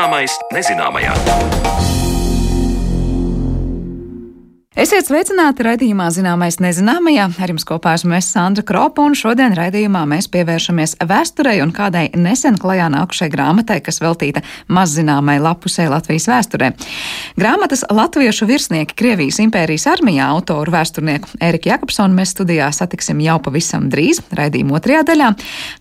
Zināmais nezināmajā. Esiet sveicināti raidījumā Zināmais nezināmajā. Ar jums kopā esmu es Sandra Kropa, un šodien raidījumā mēs pievēršamies vēsturei un kādai nesen klajā nākušai grāmatai, kas veltīta mazzināmai lapusē Latvijas vēsturē. Grāmatas latviešu virsnieki Krievijas impērijas armijā autoru vēsturnieku Eriku Jakobsonu mēs studijā satiksim jau pavisam drīz, raidījuma otrajā daļā.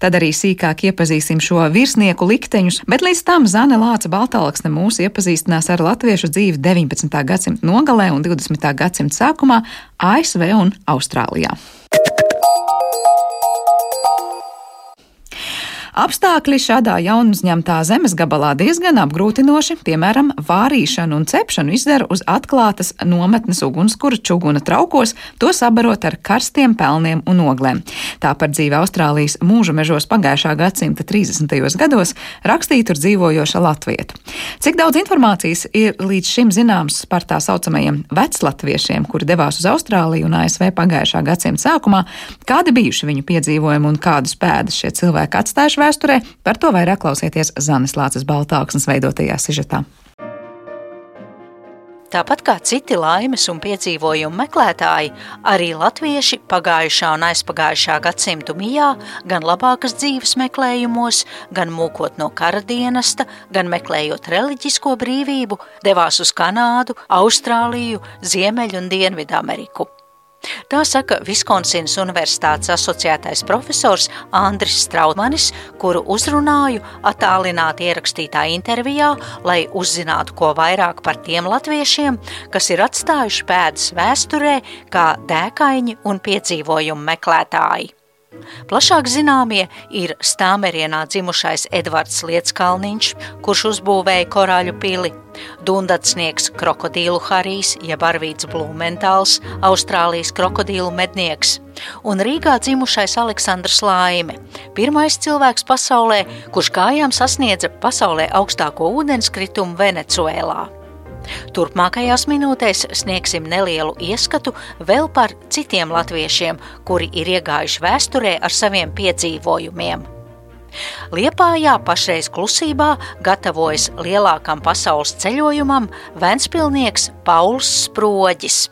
Tad arī sīkāk iepazīsim šo virsnieku likteņus, bet līdz tam Zane Lāca Baltālaksne mūs iepazīstinās ar latviešu dzīvi 19. gadsimta nogalē un 20. gadsimta gadsimta sākumā ASV un Austrālijā. Apstākļi šādā jaunuzņemtā zemes gabalā diezgan apgrūtinoši, piemēram, vārīšanu un cepšanu izdara uz atklātas nometnes ugunskura čuguna traukos, to sabarot ar karstiem pelniem un oglēm. Tā par dzīvi Austrālijas mūža mežos pagājušā gadsimta 30. gados rakstīja tur dzīvojoša latvieta. Cik daudz informācijas ir līdz šim zināms par tā saucamajiem veclatviešiem, kuri devās uz Austrāliju un ASV pagājušā gadsimta sākumā, kādi bijuši viņu piedzīvojumi un kādus pēdas šie cilvēki atstājuši vēsturē? par to vairāk klausieties Zanes Lāces Baltāksnes veidotajā sižetā. Tāpat kā citi laimes un piedzīvojumu meklētāji, arī latvieši pagājušā un aizpagājušā gadsimtu mijā gan labākas dzīves meklējumos, gan mūkot no kara dienesta, gan meklējot reliģisko brīvību, devās uz Kanādu, Austrāliju, Ziemeļu un Dienvidu Ameriku. Tā saka Viskonsinas Universitātes asociētais profesors Andris Strautmanis, kuru uzrunāju attālināti ierakstītā intervijā, lai uzzinātu ko vairāk par tiem latviešiem, kas ir atstājuši pēdas vēsturē kā dēkaini un piedzīvojumu meklētāji. Plašāk zināmie ir Stāmerienā dzimušais Edvards Lietskalniņš, kurš uzbūvēja korāļu pili, Dundatsnieks krokodīlu harijs, jeb Arvīts Blumentāls, Austrālijas krokodīlu mednieks, un Rīgā dzimušais Aleksandrs Laime, pirmais cilvēks pasaulē, kurš kājām sasniedza pasaulē augstāko ūdenskritumu Venecuēlā. Turpmākajās minūtēs sniegsim nelielu ieskatu vēl par citiem latviešiem, kuri ir iegājuši vēsturē ar saviem piedzīvojumiem. Liepājā pašreiz klusībā gatavojas lielākam pasaules ceļojumam Ventspilnieks Pauls Sproģis.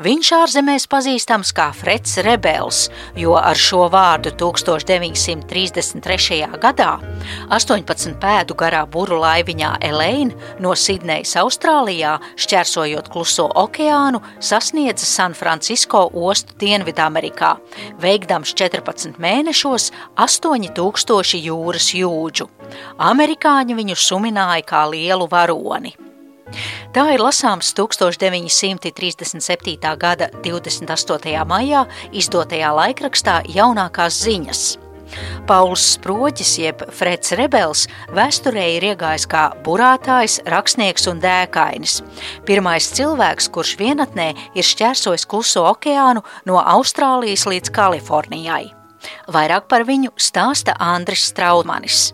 Viņš ārzemēs pazīstams kā Freds Rebels, jo ar šo vārdu 1933. gadā 18 pēdu garā buru laiviņā Elaine no Sidnejas, Austrālijā, šķērsojot kluso okeānu, sasniedza San Francisco ostu Dienvidamerikā, veikdams 14 mēnešos 8000 jūras jūdžu. Amerikāņi viņu sumināja kā lielu varoni. Tā ir lasāms 1937. gada 28. maijā izdotajā laikrakstā Jaunākās ziņas. Pauls Sproģis, jeb Freds Rebels, vēsturē ir iegājis kā burātājs, rakstnieks un dēkainis. Pirmais cilvēks, kurš vienatnē ir šķērsojis kluso okeānu no Austrālijas līdz Kalifornijai. Vairāk par viņu stāsta Andris Straudmanis.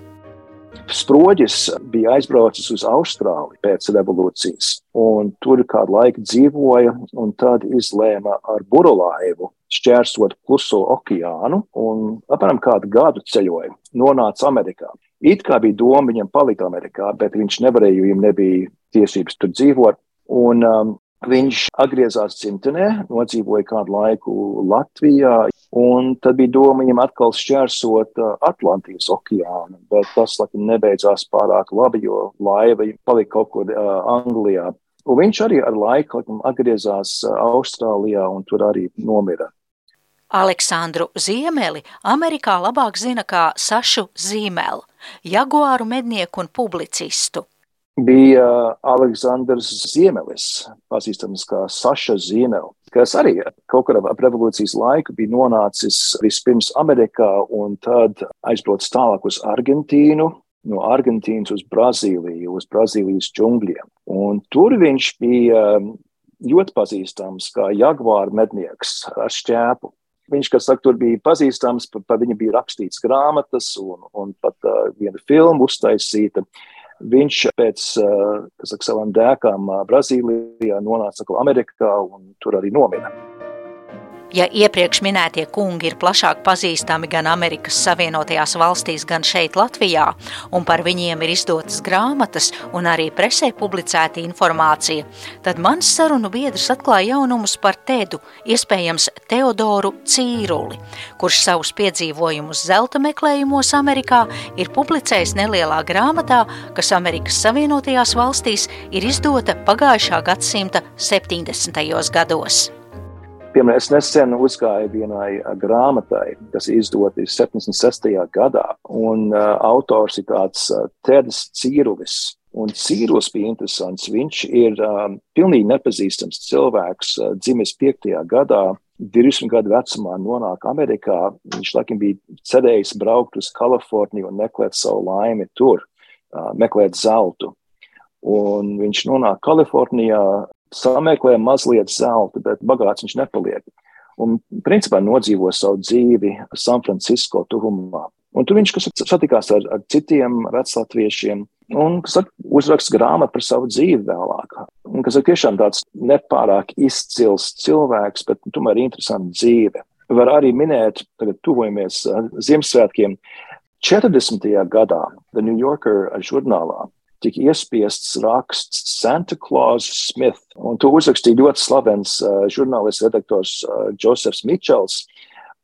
Sproģis bija aizbraucis uz Austrāliju pēc revolūcijas, un tur kādu laiku dzīvoja, un tad izlēma ar burolaivu šķērsot kluso okeānu, un apmēram kādu gadu ceļoja, nonāca Amerikā. It kā bija doma viņam palikt Amerikā, bet viņš nevarēja, jo viņam nebija tiesības tur dzīvot. Un um, Viņš atgriezās dzimtenē, nodzīvoja kādu laiku Latvijā, un tad bija doma viņam atkal šķērsot uh, Atlantijas okeānu, bet tas, laikam, nebeidzās pārāk labi, jo laiva palika kaut kur uh, Anglijā. Un viņš arī ar laiku laikam, atgriezās uh, Austrālijā un tur arī nomira. Aleksandru Ziemeli Amerikā labāk zina kā Sašu Zīmeli, jaguāru mednieku un publicistu bija Aleksandrs Ziemelis, pazīstams kā Saša Ziemeli, kas arī kaut kādā ap revolūcijas laiku bija nonācis vispirms Amerikā un tad aizbraucis tālāk uz Argentīnu, no Argentīnas uz Brazīliju, uz Brazīlijas džungļiem. Un tur viņš bija ļoti pazīstams kā jaguāra mednieks ar šķēpu. Viņš, kas saka, tur bija pazīstams, par, par viņu bija rakstīts grāmatas un, un pat uh, viena filma uztaisīta. Uh, Viņš pēc saka, savām dēkām Brazīlijā nonāca Amerikā un tur arī nomira. Ja iepriekš minētie kungi ir plašāk pazīstami gan Amerikas Savienotajās valstīs, gan šeit Latvijā, un par viņiem ir izdotas grāmatas un arī presē publicēta informācija, tad mans sarunu biedrs atklāja jaunumus par Tedu, iespējams Teodoru Cīruli, kurš savus piedzīvojumus zelta meklējumos Amerikā ir publicējis nelielā grāmatā, kas Amerikas Savienotajās valstīs ir izdota pagājušā gadsimta 70. gados. Piemēram, es nesen uzgāju vienai grāmatai, kas izdota 76. gadā, un uh, autors ir tāds uh, Tedis Cīrulis. Un Cīrulis bija interesants. Viņš ir um, pilnīgi nepazīstams cilvēks, uh, dzimis 5. gadā, 20 gadu vecumā nonāk Amerikā. Viņš laikam bija cerējis braukt uz Kaliforniju un meklēt savu laimi tur, uh, meklēt zeltu. Un viņš nonāk Kalifornijā, sameklē mazliet zelta, bet bagāts viņš nepaliek. Un principā nodzīvo savu dzīvi San Francisco tuvumā. Un tur viņš satikās ar, ar citiem veclatviešiem un kas uzraksta grāmatu par savu dzīvi vēlāk. Un, kas ir tiešām tāds nepārāk izcils cilvēks, bet tomēr interesanta dzīve. Var arī minēt, tagad tuvojamies Ziemassvētkiem. 40. gadā The New Yorker žurnālā tika iespiests raksts Santa Claus Smith, un to uzrakstīja ļoti slavens uh, žurnālists redaktors uh, Josefs Mičels.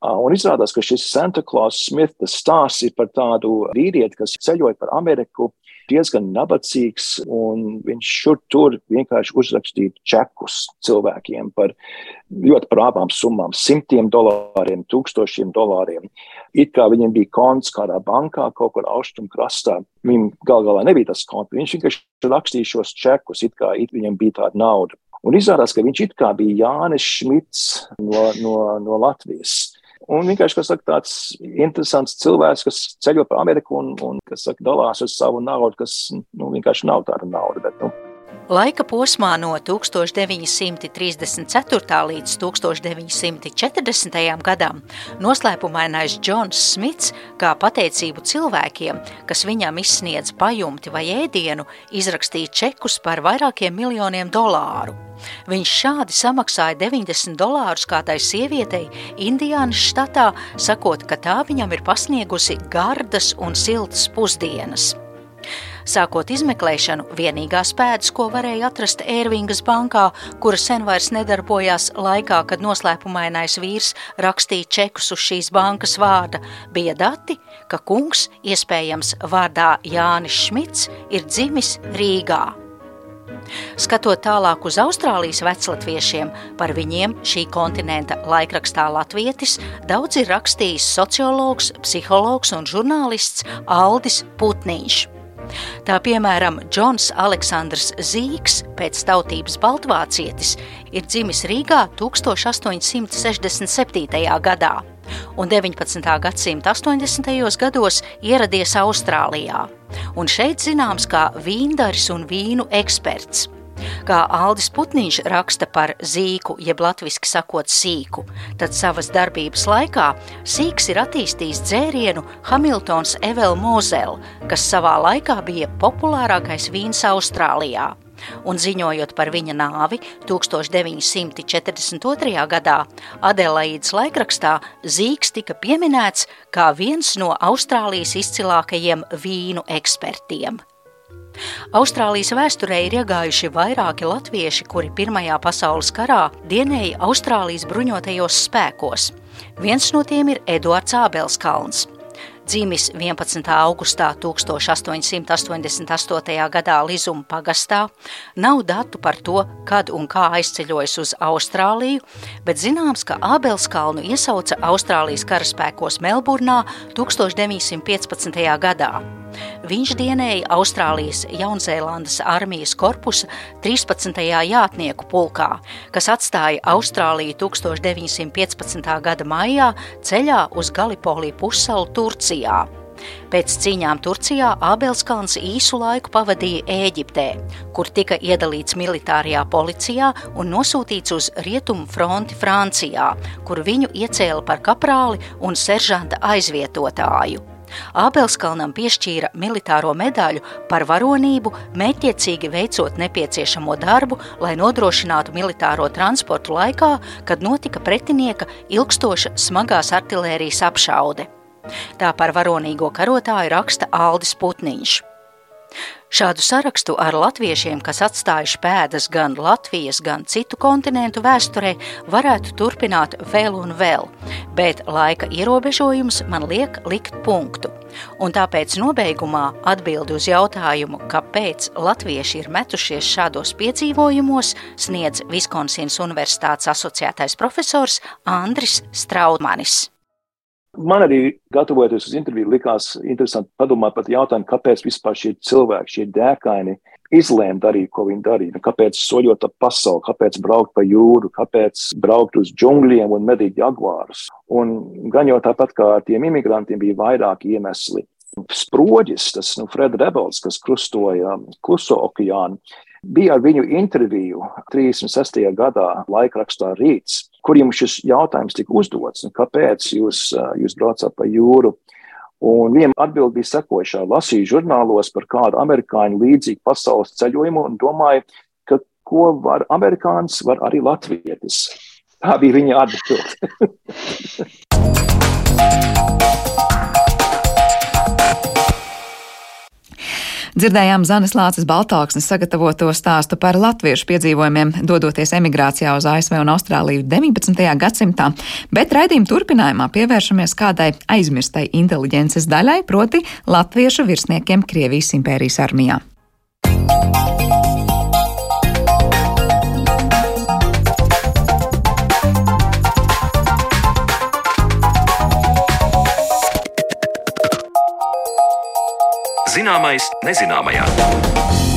Un izrādās, ka šis Santa Claus Smith stāsts ir par tādu vīrieti, kas ceļoja par Ameriku diezgan nabadzīgs, un viņš šur tur vienkārši uzrakstīja čekus cilvēkiem par ļoti prāvām summām - simtiem dolāriem, tūkstošiem dolāriem. It kā viņiem bija konts kādā bankā kaut kur austrumu krastā. Viņam gal galā nebija tas konts, viņš vienkārši rakstīja šos čekus, it kā it viņam bija tāda nauda. Un izrādās, ka viņš it kā bija Jānis Šmits no, no, no Latvijas. Un vienkārši, kas saka, tāds interesants cilvēks, kas ceļo pa Ameriku un, un kas saka, dalās ar savu naudu, kas nu, vienkārši nav tāda nauda. Bet, nu, Laika posmā no 1934. līdz 1940. gadam noslēpumainais Džons Smits, kā pateicību cilvēkiem, kas viņam izsniedz pajumti vai ēdienu, izrakstīja čekus par vairākiem miljoniem dolāru. Viņš šādi samaksāja 90 dolārus kādai sievietei Indiānas štatā, sakot, ka tā viņam ir pasniegusi gardas un siltas pusdienas. Sākot izmeklēšanu, vienīgās pēdas, ko varēja atrast Ērvingas bankā, kura sen vairs nedarbojās laikā, kad noslēpumainais vīrs rakstīja čekus uz šīs bankas vārda, bija dati, ka kungs, iespējams vārdā Jānis Šmits, ir dzimis Rīgā. Skatot tālāk uz Austrālijas veclatviešiem, par viņiem šī kontinenta laikrakstā Latvietis daudz ir rakstījis sociologs, psihologs un žurnālists Aldis Putniņš. Tā piemēram, Džons Aleksandrs Zīks, pēc tautības baltvācietis, ir dzimis Rīgā 1867. gadā un 19. gadsimta 80. gados ieradies Austrālijā, un šeit zināms kā vīndaris un vīnu eksperts. Kā Aldis Putniņš raksta par zīku, jeb latviski sakot sīku, tad savas darbības laikā sīks ir attīstījis dzērienu Hamiltons Evel Mozele, kas savā laikā bija populārākais vīns Austrālijā. Un ziņojot par viņa nāvi 1942. gadā, Adelaidas laikrakstā Zīks tika pieminēts kā viens no Austrālijas izcilākajiem vīnu ekspertiem. Austrālijas vēsturē ir iegājuši vairāki latvieši, kuri Pirmajā pasaules karā dienēja Austrālijas bruņotajos spēkos. Viens no tiem ir Eduards Ābelskalns. Dzimis 11. augustā 1888. gadā Lizuma pagastā, nav datu par to, kad un kā aizceļojis uz Austrāliju, bet zināms, ka Ābelskalnu iesauca Austrālijas karaspēkos Melburnā 1915. gadā. Viņš dienēja Austrālijas Jaunzēlandes armijas korpusa 13. jātnieku pulkā, kas atstāja Austrāliju 1915. gada maijā ceļā uz Galipoliju pussalu Turcijā. Pēc cīņām Turcijā Ābelskalns īsu laiku pavadīja Ēģiptē, kur tika iedalīts militārajā policijā un nosūtīts uz Rietumu fronti Francijā, kur viņu iecēla par kaprāli un seržanta aizvietotāju. Ābelskalnam piešķīra militāro medaļu par varonību, mētiecīgi veicot nepieciešamo darbu, lai nodrošinātu militāro transportu laikā, kad notika pretinieka ilgstoša smagās artilērijas apšaude. Tā par varonīgo karotāju raksta Aldis Putniņš. Šādu sarakstu ar latviešiem, kas atstājuši pēdas gan Latvijas, gan citu kontinentu vēsturē, varētu turpināt vēl un vēl, bet laika ierobežojums man liek likt punktu. Un tāpēc nobeigumā atbildi uz jautājumu, kāpēc latvieši ir metušies šādos piedzīvojumos, sniedz Viskonsins Universitātes asociētais profesors Andris Straudmanis. Man arī, gatavojoties uz interviju, likās interesanti padomāt par jautājumu, kāpēc vispār šie cilvēki, šie dēkaini, izlēma darīt, ko viņi darīja. Nu, kāpēc soļot ap pasauli, kāpēc braukt pa jūru, kāpēc braukt uz džungļiem un medīt jaguārus. Un gan jau tāpat kā ar tiem imigrantiem bija vairāki iemesli. Sproģis, tas nu, Fred Rebels, kas krustoja Kluso okeānu, bija ar viņu interviju 36. gadā laikrakstā Rīts kur jums šis jautājums tika uzdots, kāpēc jūs, jūs braucat pa jūru. Un viņam atbild bija sekojošā. Lasīju žurnālos par kādu amerikāņu līdzīgu pasaules ceļojumu un domāju, ka ko var amerikānis, var arī latvietis. Tā bija viņa atbilde. Dzirdējām Zanes Lācis Baltāksnes sagatavoto stāstu par latviešu piedzīvojumiem, dodoties emigrācijā uz ASV un Austrāliju 19. gadsimtā, bet raidījuma turpinājumā pievēršamies kādai aizmirstai inteliģences daļai, proti latviešu virsniekiem Krievijas impērijas armijā. Zināmais nezināmajā.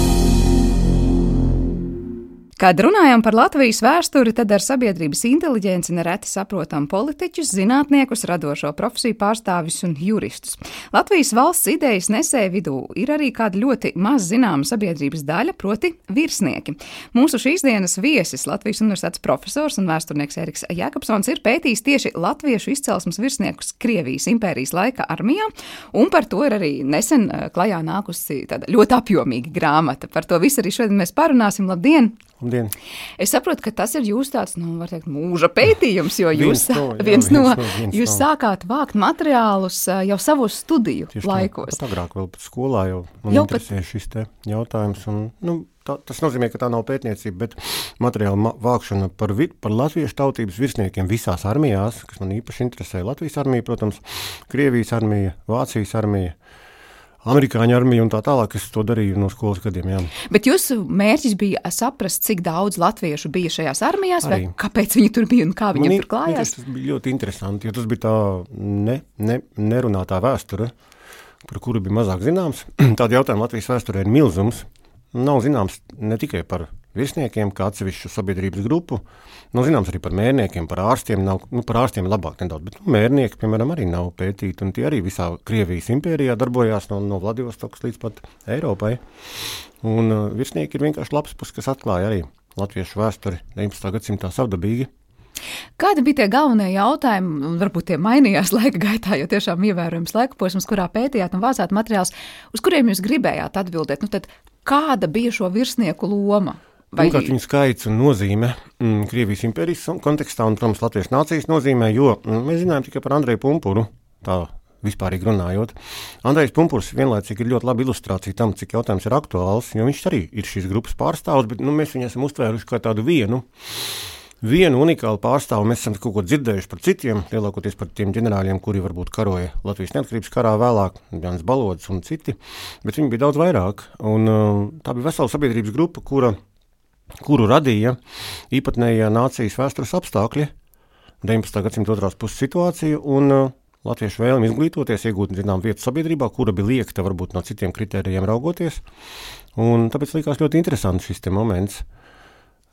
Kad runājam par Latvijas vēsturi, tad ar sabiedrības inteliģenci nereti saprotam politiķus, zinātniekus, radošo profesiju pārstāvis un juristus. Latvijas valsts idejas nesēja vidū ir arī kāda ļoti maz zināma sabiedrības daļa, proti virsnieki. Mūsu šīs dienas viesis, Latvijas universitātes profesors un vēsturnieks Eriks Jēkabsons, ir pētījis tieši latviešu izcelsmes virsniekus Krievijas impērijas laika armijā, un par to ir arī nesen eh, klajā nākusi tāda ļoti apjomīga grāmata. Par to visu arī šodien mēs parunāsim. Labdien! Labdien. Es saprotu, ka tas ir jūsu tāds, nu, var teikt, mūža pētījums, jo jūs, Viens no, jā, viens viens no, no, viens jūs no. sākāt vākt materiālus uh, jau savos studiju Tieši laikos. Tā, pat agrāk vēl pat skolā jau man Jau interesē šis te jautājums. Un, nu, tā, tas nozīmē, ka tā nav pētniecība, bet materiāla ma- vākšana par, vi, par latviešu tautības virsniekiem visās armijās, kas man īpaši interesē. Latvijas armija, protams, Krievijas armija, Vācijas armija. Amerikāņu armija un tā tālāk, es to darīju no skolas gadiem. Jā. Bet jūsu mērķis bija saprast, cik daudz latviešu bija šajās armijās, vai Arī. kāpēc viņi tur bija un kā viņiem Man tur klājās. Tas bija ļoti interesanti, jo tas bija tā ne, ne, nerunātā vēsture, par kuru bija mazāk zināms. Tāda jautājuma Latvijas vēsturē ir milzums. Nav zināms ne tikai par virsniekiem, kā atsevišķu sabiedrības grupu, nav zināms arī par mērniekiem, par ārstiem. Nav, nu, par ārstiem labāk nedaudz, bet nu, mērnieki, piemēram, arī nav pētīti. Tie arī visā Krievijas impērijā darbojās no, no Vladivostokas līdz pat Eiropai. Un uh, virsnieki ir vienkārši labs puses, kas atklāja arī latviešu vēsturi 19. gadsimtā savdabīgi. Kādi bija tie galvenie jautājumi, un varbūt tie mainījās laika gaitā, jo tiešām ievērojams laika posms, kurā pētījāt un vācāt materiālus, uz kuriem jūs gribējāt atbildēt? Nu, tad kāda bija šo virsnieku loma? Pirmkārt, viņa skaits un nozīme mm, Krievijas impērijas kontekstā un, protams, Latvijas nācijas nozīmē, jo mm, mēs zinājām tikai par Andreju Pumpuru. Tā vispārīgi runājot. Andrejs Punkurs vienlaicīgi ir ļoti laba ilustrācija tam, cik jautājums ir aktuāls, jo viņš arī ir šīs grupas pārstāvs, bet nu, mēs viņu esam uztvēruši kā tādu vienu. Vienu unikālu pārstāvu mēs esam kaut ko dzirdējuši par citiem, lielākoties par tiem ģenerāļiem, kuri varbūt karoja Latvijas neatkarības karā vēlāk, Jānis Balods un citi, bet viņi bija daudz vairāk. Un, uh, tā bija vesela sabiedrības grupa, kura kuru radīja īpatnējā nācijas vēstures apstākļi, 19. gadsimta otrās puses situācija un uh, latviešu vēlme izglītoties, iegūt zinām vietu sabiedrībā, kura bija liekta varbūt no citiem kritērijiem raugoties. Un tāpēc likās ļoti interesants šis moments,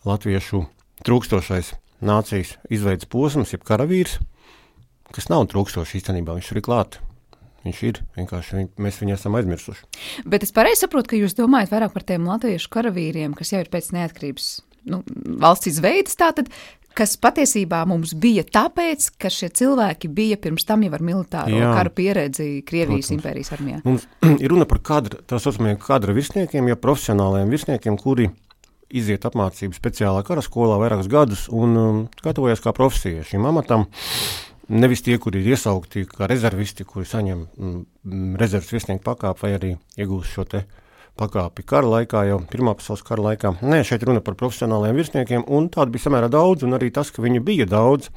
latviešu trūkstošais nācijas izveids posms, jeb karavīrs, kas nav trūkstošs īstenībā, viņš ir klāt. Viņš ir vienkārši, viņ, mēs viņu esam aizmirsuši. Bet es pareizi saprotu, ka jūs domājat vairāk par tiem latviešu karavīriem, kas jau ir pēc neatkarības nu, valsts izveidas. Tātad kas patiesībā mums bija tāpēc, ka šie cilvēki bija pirms tam jau ar militāro Jā. karu pieredzi Krievijas Protams. impērijas armijā. Mums ir runa par kadra, tā saucamiem kadra virsniekiem, ja profesionāliem virsniekiem, kuri iziet apmācību speciālā karaskolā vairākus gadus un um, gatavojas kā profesija šim amatam. Nevis tie, kuri ir iesaukti kā rezervisti, kuri saņem mm, rezerves virsnieku pakāpi vai arī iegūst šo te pakāpi kara laikā, jau Pirmā pasaules kara laikā. Nē, šeit runa par profesionāliem virsniekiem, un tādu bija samērā daudz, un arī tas, ka viņu bija daudz,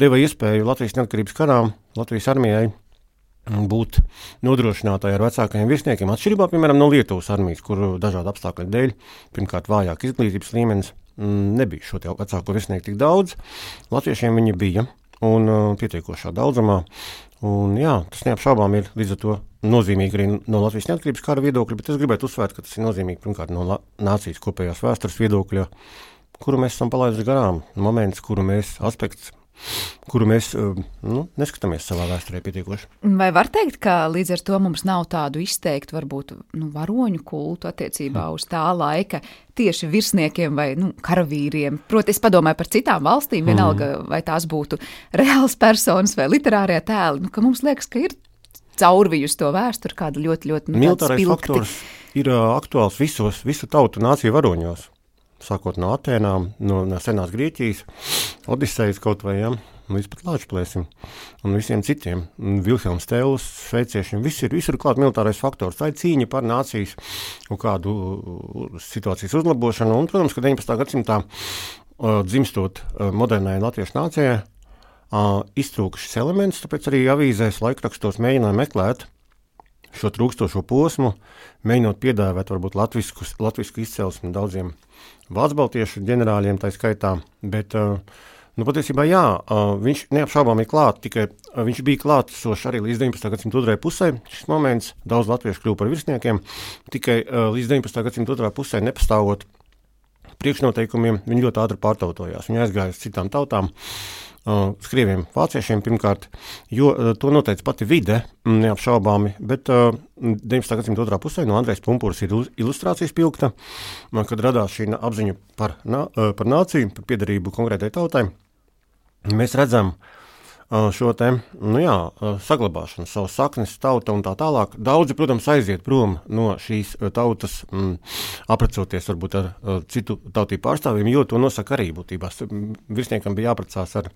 deva iespēju Latvijas neatkarības karā, Latvijas armijai būt nodrošinātāji ar vecākajiem virsniekiem, atšķirībā piemēram no Lietuvas armijas, kur dažādu apstākļu dēļ, pirmkārt, vājāk izglītības līmenis, nebija šo vecāko virsnieku tik daudz. Latviešiem viņi bija un uh, pietiekošā daudzumā. Un, jā, tas neapšaubām ir līdz ar to nozīmīgi arī no Latvijas neatkarības kara viedokļa, bet es gribētu uzsvērt, ka tas ir nozīmīgi pirmkārt no nācijas kopējās vēstures viedokļa, kuru mēs esam palaiduši garām. Moments, kuru mēs aspekts kuru mēs eh, nu, neskatāmies savā vēsturē pietiekoši. Vai var teikt, ka līdz ar to mums nav tādu izteiktu, varbūt nu, varoņu kultu attiecībā uz tā laika tieši virsniekiem vai nu, karavīriem? Proti, es padomāju par citām valstīm, vienalga, mm. vai tās būtu reāls personas vai literārie tēli, nu, mums liekas, ka ir caurvījusi to vēsturi kādu ļoti, ļoti nu, Militārais faktors ir uh, aktuāls visos, visu tautu nāciju varoņos sākot no Atēnām, no, no senās Grieķijas, Odisejas kaut vai ja, līdz pat Latvijas un visiem citiem. Vilhelms Tēls, šveiciešiem, viss ir, visur klāt militārais faktors. Tā ir cīņa par nācijas un kādu situācijas uzlabošanu. Un, protams, ka 19. gadsimtā uh, dzimstot uh, modernai latviešu nācijai, uh, iztrūka šis elements, tāpēc arī avīzēs laikrakstos mēģināja meklēt šo trūkstošo posmu, mēģinot piedāvāt varbūt latvisku, latvisku izcelsmi daudziem Vācu ģenerāļiem, tā skaitā. Bet, uh, nu, patiesībā, jā, uh, viņš neapšaubām ir klāts, tikai uh, viņš bija klātsošs arī līdz 19. gadsimta otrajai pusē. Šis moments daudz latviešu kļuva par virsniekiem, tikai līdz 19. gadsimta otrajai pusē nepastāvot priekšnoteikumiem, viņi ļoti ātri pārtautojās. Viņi aizgāja uz citām tautām. Uh, skrieviem, vāciešiem pirmkārt, jo uh, to noteica pati vide, neapšaubāmi. Bet uh, 19. gadsimta otrā pusē no Andrēs Punkūras ir ilustrācijas pilkta, kad radās šī apziņa par, nā, par nāciju, par piedarību konkrētai tautai. Mēs redzam, uh, šo te, nu jā, saglabāšanu, savas saknes, tauta un tā tālāk. Daudzi, protams, aiziet prom no šīs tautas, m, aprecoties varbūt ar citu tautību pārstāvjiem, jo to nosaka arī būtībā. Virsniekam bija jāprecās ar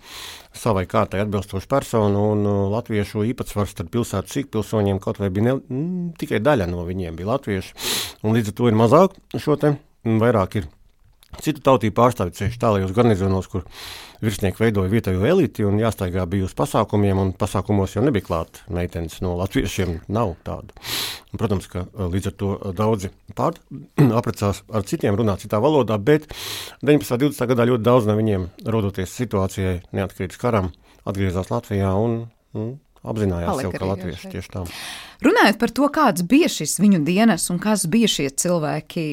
savai kārtai atbilstošu personu, un latviešu īpatsvars starp pilsētu sīkpilsoņiem kaut vai bija ne, m, tikai daļa no viņiem bija latvieši, un līdz ar to ir mazāk šo te, vairāk ir citu tautību pārstāvji ceļš tālajos garnizonos, kur virsnieki veidoja vietējo eliti un jāstaigā bija uz pasākumiem, un pasākumos jau nebija klāt meitenes no latviešiem, nav tādu. Un, protams, ka līdz ar to daudzi pār aprecās ar citiem runā citā valodā, bet 19. un 20. gadā ļoti daudz no viņiem, rodoties situācijai neatkarības karam, atgriezās Latvijā un, un apzinājās sev kā latvieši tieši tā. Runājot par to, kāds bija šis viņu dienas un kas bija šie cilvēki,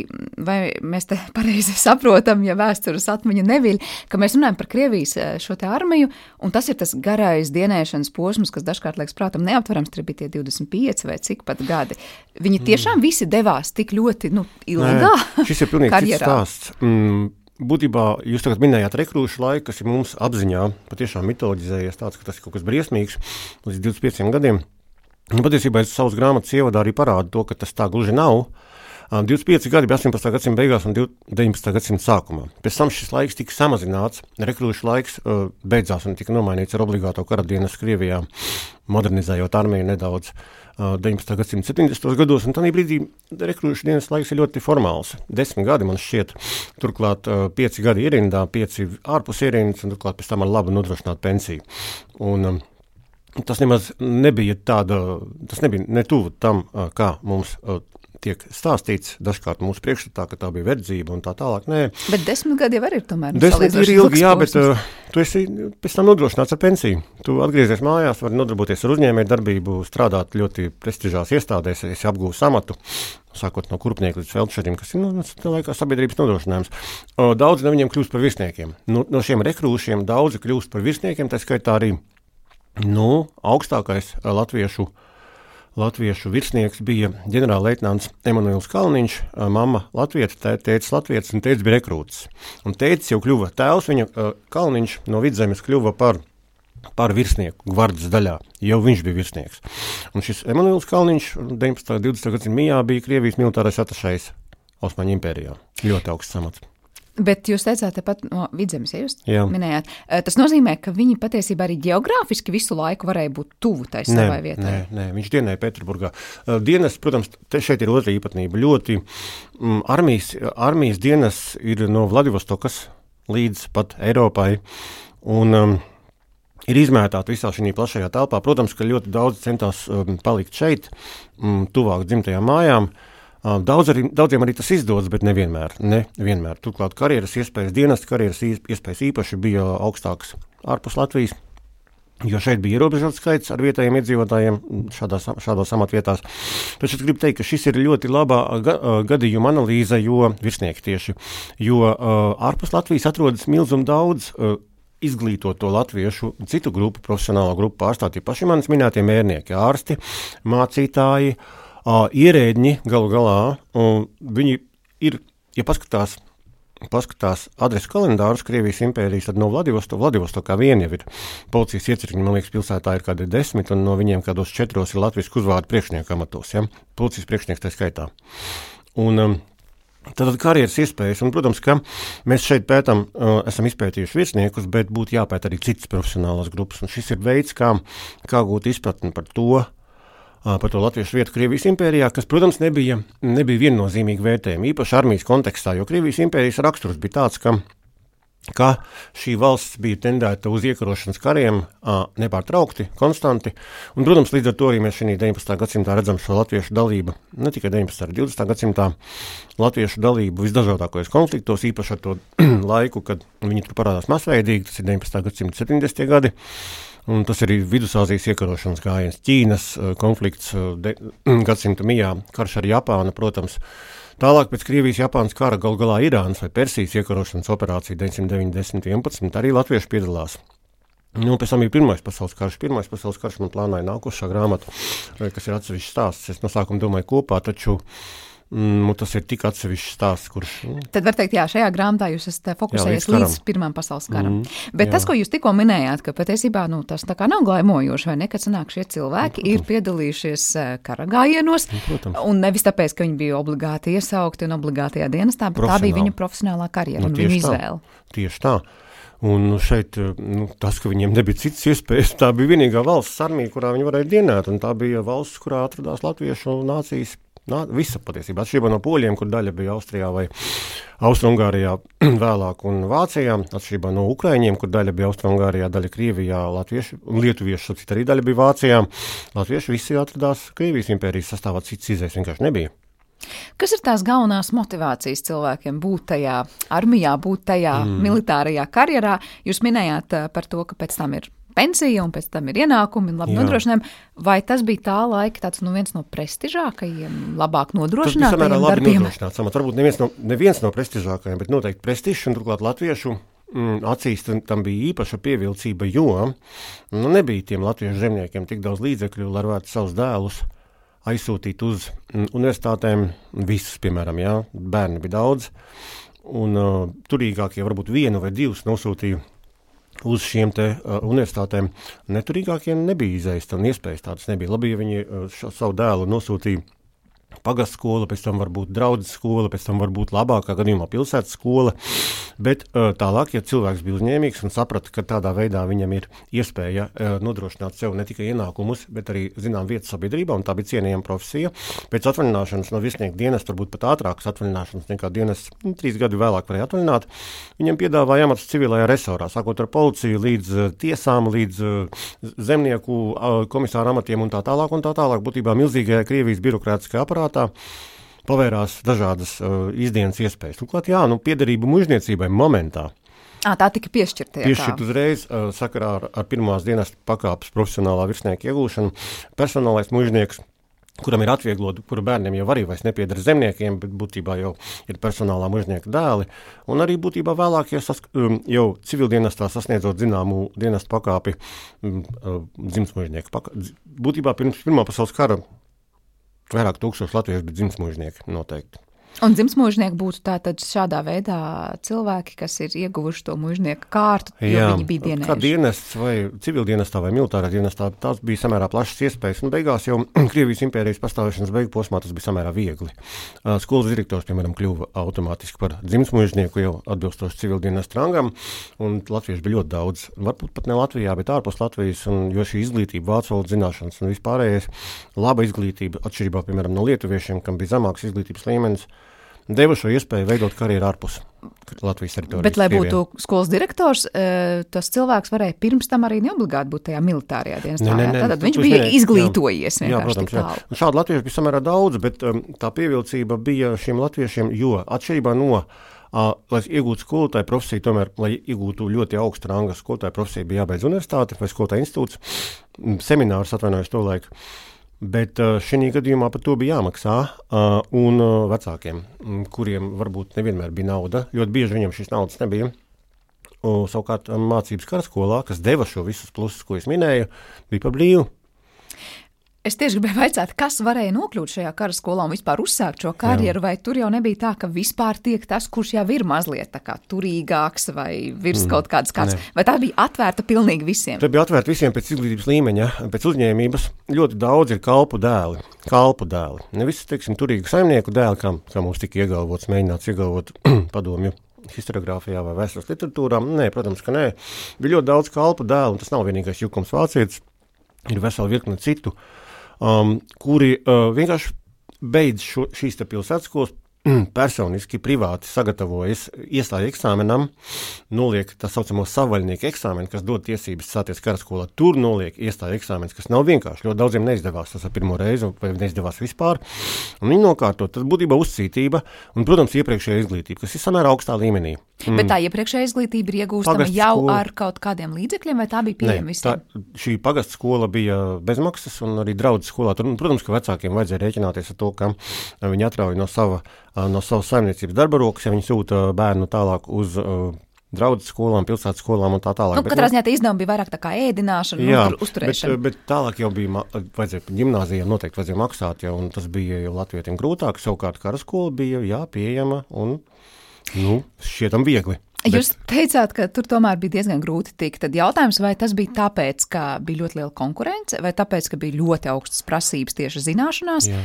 vai mēs te pareizi saprotam, ja vēstures atmiņa neviļ, ka mēs runājam par Krievijas eh, šo te armiju, un tas ir tas garais dienēšanas posms, kas dažkārt liekas prātam neaptverams, tur bija tie 25 vai cik pat gadi. Viņi tiešām mm. visi devās tik ļoti, nu, ilgā Nē, Šis ir pilnīgi cits stāsts. Mm būtībā jūs tagad minējāt rekrūšu laiku, kas ir mums apziņā patiešām mitoloģizējies tāds, ka tas ir kaut kas briesmīgs līdz 25 gadiem. Nu, patiesībā es savas grāmatas ievadā arī parādu to, ka tas tā gluži nav. 25 gadi bija 18. gadsimta beigās un 19. gadsimta sākumā. Pēc tam šis laiks tika samazināts, rekrūšu laiks uh, beidzās un tika nomainīts ar obligāto karadienas Krievijā, modernizējot armiju nedaudz. Uh, 19. gadsimta 70. gados, tādā brīdī rekrūšu dienas laiks ir ļoti formāls. Desmit gadi man šķiet, turklāt pieci gadi ierindā, pieci ārpus ierindas, un turklāt pēc tam ar labu nodrošināt pensiju. Un, Tas nemaz nebija tāda, tas nebija ne tuvu tam, kā mums tiek stāstīts dažkārt mūsu priekšstatā, ka tā bija verdzība un tā tālāk. Nē. Bet desmit gadi jau ir tomēr. Nu, desmit ir ilgi, jā, bet uh, tu esi pēc tam nodrošināts ar pensiju. Tu atgriezies mājās, vari nodarboties ar uzņēmēju darbību, strādāt ļoti prestižās iestādēs, esi apgūst amatu. Sākot no kurpnieka līdz feldšerim, kas ir nu, laikā sabiedrības nodrošinājums. Daudzi no viņiem kļūst par virsniekiem. Nu, no šiem rekrūšiem daudzi kļūst par virsniekiem, tā skaitā arī nu, augstākais latviešu uh, latviešu virsnieks bija ģenerālleitnants Emanuels Kalniņš, mamma Latvijas, tēvs Latvijas un tēvs bija rekrūts. Un tēvs jau kļuva tēvs, viņa Kalniņš no vidzemes kļuva par par virsnieku gvardas daļā. Jau viņš bija virsnieks. Un šis Emanuels Kalniņš 19. un 20. gadsimta mijā bija Krievijas militārais atašais Osmaņu impērijā. Ļoti augsts amats. Bet jūs teicāt, tepat no vidzemes, ja jūs Jā. minējāt. Tas nozīmē, ka viņi patiesībā arī geogrāfiski visu laiku varēja būt tuvu tai savai Nē, vietai. nē, nē, viņš dienēja Pēterburgā. Dienas, protams, šeit ir otra īpatnība. Ļoti mm, armijas, armijas dienas ir no Vladivostokas līdz pat Eiropai. Un, um, Ir izmētāta visā šajā plašajā telpā. Protams, ka ļoti daudz centās um, palikt šeit, um, tuvāk dzimtajām mājām. Uh, Daudz arī, daudziem arī tas izdodas, bet nevienmēr. Ne vienmēr. Turklāt karjeras iespējas, dienas karjeras iespējas īpaši bija augstākas ārpus Latvijas. Jo šeit bija ierobežots skaits ar vietējiem iedzīvotājiem mm, šādās, šādās amatvietās. Taču es gribu teikt, ka šis ir ļoti labā ga, gadījuma analīze, jo virsnieki tieši, jo uh, ārpus Latvijas atrodas milzum daudz uh, izglītoto latviešu, citu grupu, profesionālo grupu pārstāvji, paši manis minētie mērnieki, ārsti, mācītāji, uh, ierēģi galu galā. un Viņi ir, ja paskatās paskatās adresu kalendārus Krievijas impērijas, tad no Vladivostokā Vladivostokā vien jau ir policijas iecirkņi, man liekas, pilsētā ir kādi desmit, un no viņiem kādos četros ir latviešu uzvārdu priekšnieku amatos, ja? policijas priekšnieks tā skaitā. Un, um, Tātad karjeras iespējas, un, protams, ka mēs šeit pētām, uh, esam izpētījuši virsniekus, bet būtu jāpēta arī citas profesionālās grupas. Un šis ir veids, kā, kā gūt izpratni par to, ā, par to latviešu vietu Krievijas impērijā, kas, protams, nebija, nebija viennozīmīgi vērtējumi, īpaši armijas kontekstā, jo Krievijas impērijas raksturs bija tāds, ka, ka šī valsts bija tendēta uz iekarošanas kariem nepārtraukti, konstanti, un, protams, līdz ar to arī mēs šī 19. gadsimtā redzam šo latviešu dalību, ne tikai 19. un 20. gadsimtā, latviešu dalību visdažādākajos konfliktos, īpaši ar to laiku, kad viņi tur parādās masveidīgi, tas ir 19. gadsimta 70. gadi, Un tas ir Vidusāzijas iekarošanas gājiens, Ķīnas eh, konflikts eh, de, gadsimta mijā, karš ar Japānu, protams. Tālāk pēc Krievijas-Japānas kara gal galā Irānas vai Persijas iekarošanas operācija 990-11 arī latvieši piedalās. Nu, pēc tam bija Pirmais pasaules karš. Pirmais pasaules karš man plānoja nākošā grāmata, eh, kas ir atsevišķs stāsts. Es no sākuma domāju kopā, taču mm, tas ir tik atsevišķs stāsts, kurš mm, Tad var teikt, jā, šajā grāmatā jūs esat fokusējies līdz līdz, līdz Pirmām pasaules karam. Mm, Mm, Bet jā. tas, ko jūs tikko minējāt, ka patiesībā nu, tas tā kā nav glaimojoši, vai ne, kad sanāk šie cilvēki ir piedalījušies eh, kara gājienos, protams. un nevis tāpēc, ka viņi bija obligāti iesaukti un obligātajā dienestā, bet tā bija viņa profesionālā karjera Nu, un viņa tā. izvēle. Tieši tā. Un nu, šeit nu, tas, ka viņiem nebija citas iespējas, tā bija vienīgā valsts armija, kurā viņi varēja dienēt. un Tā bija valsts, kurā atradās latviešu nācijas. Nā, visa patiesībā atšķirībā no poļiem, kur daļa bija Austrijā vai Austrumgārijā, vēlāk un Vācijā, atšķirībā no Ukraiņiem, kur daļa bija Austrumgārijā, daļa Krievijā, Latvieši un Lietuvieši, saprāt, arī daļa bija Vācijā. Latvieši visi atradās Krievijas impērijas sastāvā, cits izējas vienkārši nebija. Kas ir tās galvenās motivācijas cilvēkiem būt tajā armijā, būt tajā mm. militārajā karjerā? Jūs minējāt eh, par to, ka pēc tam ir pensija un pēc tam ir ienākumi un labi nodrošinājumi. Vai tas bija tā laika tāds, nu, viens no prestižākajiem, labāk labi darbiem? nodrošināts. Varbūt neviens no, neviens no prestižākajiem, bet noteikti prestižs un turklāt latviešu. Mm, acīs tam- tam bija īpaša pievilcība, jo nu, nebija tiem latviešu zemniekiem tik daudz līdzekļu, lai varētu savus dēlus aizsūtīt uz mm, universitātēm. Visus, piemēram, jā, bērni bija daudz, un uh, turīgākie varbūt vienu vai divus nosūtīja uz šiem te uh, universitātēm. Neturīgākiem nebija izējas, un iespējas tādas nebija. Labi, ja viņi uh, šo savu dēlu nosūtīja pagastu skola, pēc tam varbūt draudzes skola, pēc tam varbūt labākā gadījumā pilsētas skola. Bet uh, tālāk, ja cilvēks bija uzņēmīgs un saprata, ka tādā veidā viņam ir iespēja uh, nodrošināt sev ne tikai ienākumus, bet arī zinām vietu sabiedrībā, un tā bija cienījama profesija. Pēc atvaļināšanas no virsnieka dienas, varbūt pat ātrākas atvaļināšanas nekā dienas, nu, trīs gadi vēlāk varēja atvaļināt, viņam piedāvāja amatus civilajā resorā, sākot ar policiju līdz uh, tiesām, līdz zemnieku komisāra amatiem un tā tālāk, un tā tālāk. Būtībā milzīgajā Krievijas birokrātiskajā aparātā pavērās dažādas uh, izdienas iespējas. Turklāt, jā, nu, piederība mužniecībai momentā. À, tā tika piešķirta. Piešķirt uzreiz uh, sakarā ar, ar pirmās dienas pakāpes profesionālā virsnieka iegūšanu. Personālais mužnieks kuram ir atvieglota, kura bērniem jau arī vairs nepieder zemniekiem, bet būtībā jau ir personālā mužnieka dēli. Un arī būtībā vēlāk, ja sask, um, jau civildienestā sasniedzot zināmu dienestu pakāpi, um, uh, dzimtsmužnieka pakāpi. Būtībā pirms Pirmā pasaules kara vairāk tūkstoši latviešu bija dzimtsmužnieki noteikti. Un dzimtsmūžnieki būtu tātad šādā veidā cilvēki, kas ir ieguvuši to mūžnieku kārtu, jo Jā, viņi bija dienējuši. Kā dienests vai civildienestā vai militārā dienestā, tās bija samērā plašas iespējas. Un beigās jau Krievijas impērijas pastāvēšanas beigu posmā tas bija samērā viegli. Skolas direktors, piemēram, kļuva automātiski par dzimtsmūžnieku jau atbilstoši civildienesta rangam, un latvieši bija ļoti daudz. Varbūt pat ne Latvijā, bet ārpus Latvijas, un, jo šī izglītība, vācu valodas zināšanas un vispārējais laba izglītība, atšķirībā, piemēram, no lietuviešiem, kam bija zemāks izglītības līmenis, deva šo iespēju veidot karjeru ārpus Latvijas teritorijas. Bet, lai būtu skolas direktors, e, tas cilvēks varēja pirms tam arī neobligāti būt tajā militārajā dienestā. Ne, ne, ne, Tātad viņš bija ne, izglītojies. Jā, jā protams. Jā. Šādu latviešu bija samērā daudz, bet um, tā pievilcība bija šiem latviešiem, jo atšķirībā no Uh, lai iegūtu skolotāju profesiju, tomēr, lai iegūtu ļoti augstu rangu skolotāju profesiju, bija jābeidz universitāte vai skolotāja institūts, seminārs atvainojos to laiku. Bet uh, šī gadījumā par to bija jāmaksā. Uh, un uh, vecākiem, kuriem varbūt nevienmēr bija nauda, ļoti bieži viņiem šīs naudas nebija. Savukārt, mācības karaskolā, kas deva šo visus plusus, ko es minēju, bija par brīvu. Es tieši gribēju jautāt, kas varēja nokļūt šajā kara skolā un vispār uzsākt šo karjeru, Jā. vai tur jau nebija tā, ka vispār tiek tas, kurš jau ir mazliet turīgāks vai virs mm. kaut kādas kāds, ne. vai tā bija atvērta pilnīgi visiem? Tā bija atvērta visiem pēc izglītības līmeņa, pēc uzņēmības. Ļoti daudz ir kalpu dēli, kalpu dēli. Ne visi, teiksim, turīgu saimnieku dēli, kā, kā mums tika iegalvots, mēģināts iegalvot padomju historiografijā vai vēstures literatūrā. Nē, protams, ka nē. Bija ļoti daudz kalpu dēlu, un tas nav vienīgais jukums vācietis. Ir vesela virkne citu uh, um, kuri uh, vienkārši beidz šo, šīs pilsētas skolas personiski, privāti sagatavojas iestāju eksāmenam, noliek tā saucamo savaļnieku eksāmenu, kas dod tiesības stāties karaskolā. Tur noliek iestāju eksāmenis, kas nav vienkārši. Ļoti daudziem neizdevās tas pirmo reizi, vai neizdevās vispār. Un viņi nokārto, tas būtībā uzcītība un, protams, iepriekšējā izglītība, kas ir samērā augstā līmenī. Mm. Bet tā iepriekšējā izglītība ir iegūstama pagasts jau skola... ar kaut kādiem līdzekļiem, vai tā bija pieejama visiem? Šī pagasts skola bija bezmaksas, un arī draudzes skolā. Tur, protams, ka vecākiem vajadzēja rēķināties ar to, ka viņi atrauj no sava no savas saimniecības darba rokas, ja viņi sūta bērnu tālāk uz draugu skolām, pilsētas skolām un tā tālāk. Nu, bet, katrā nu, ziņā tā izdevuma bija vairāk tā kā ēdināšana, jā, uztur, uzturēšana. Bet, bet tālāk jau bija, vajadzēja gimnāzijām noteikti vajadzēja maksāt, jau, un tas bija jau latvietiem grūtāk. Savukārt karaskola bija, jā, pieejama un, nu, šķietam viegli. Jūs bet... teicāt, ka tur tomēr bija diezgan grūti tikt. Tad jautājums, vai tas bija tāpēc, ka bija ļoti liela konkurence, vai tāpēc, ka bija ļoti augstas prasības tieši zināšanās? Jā.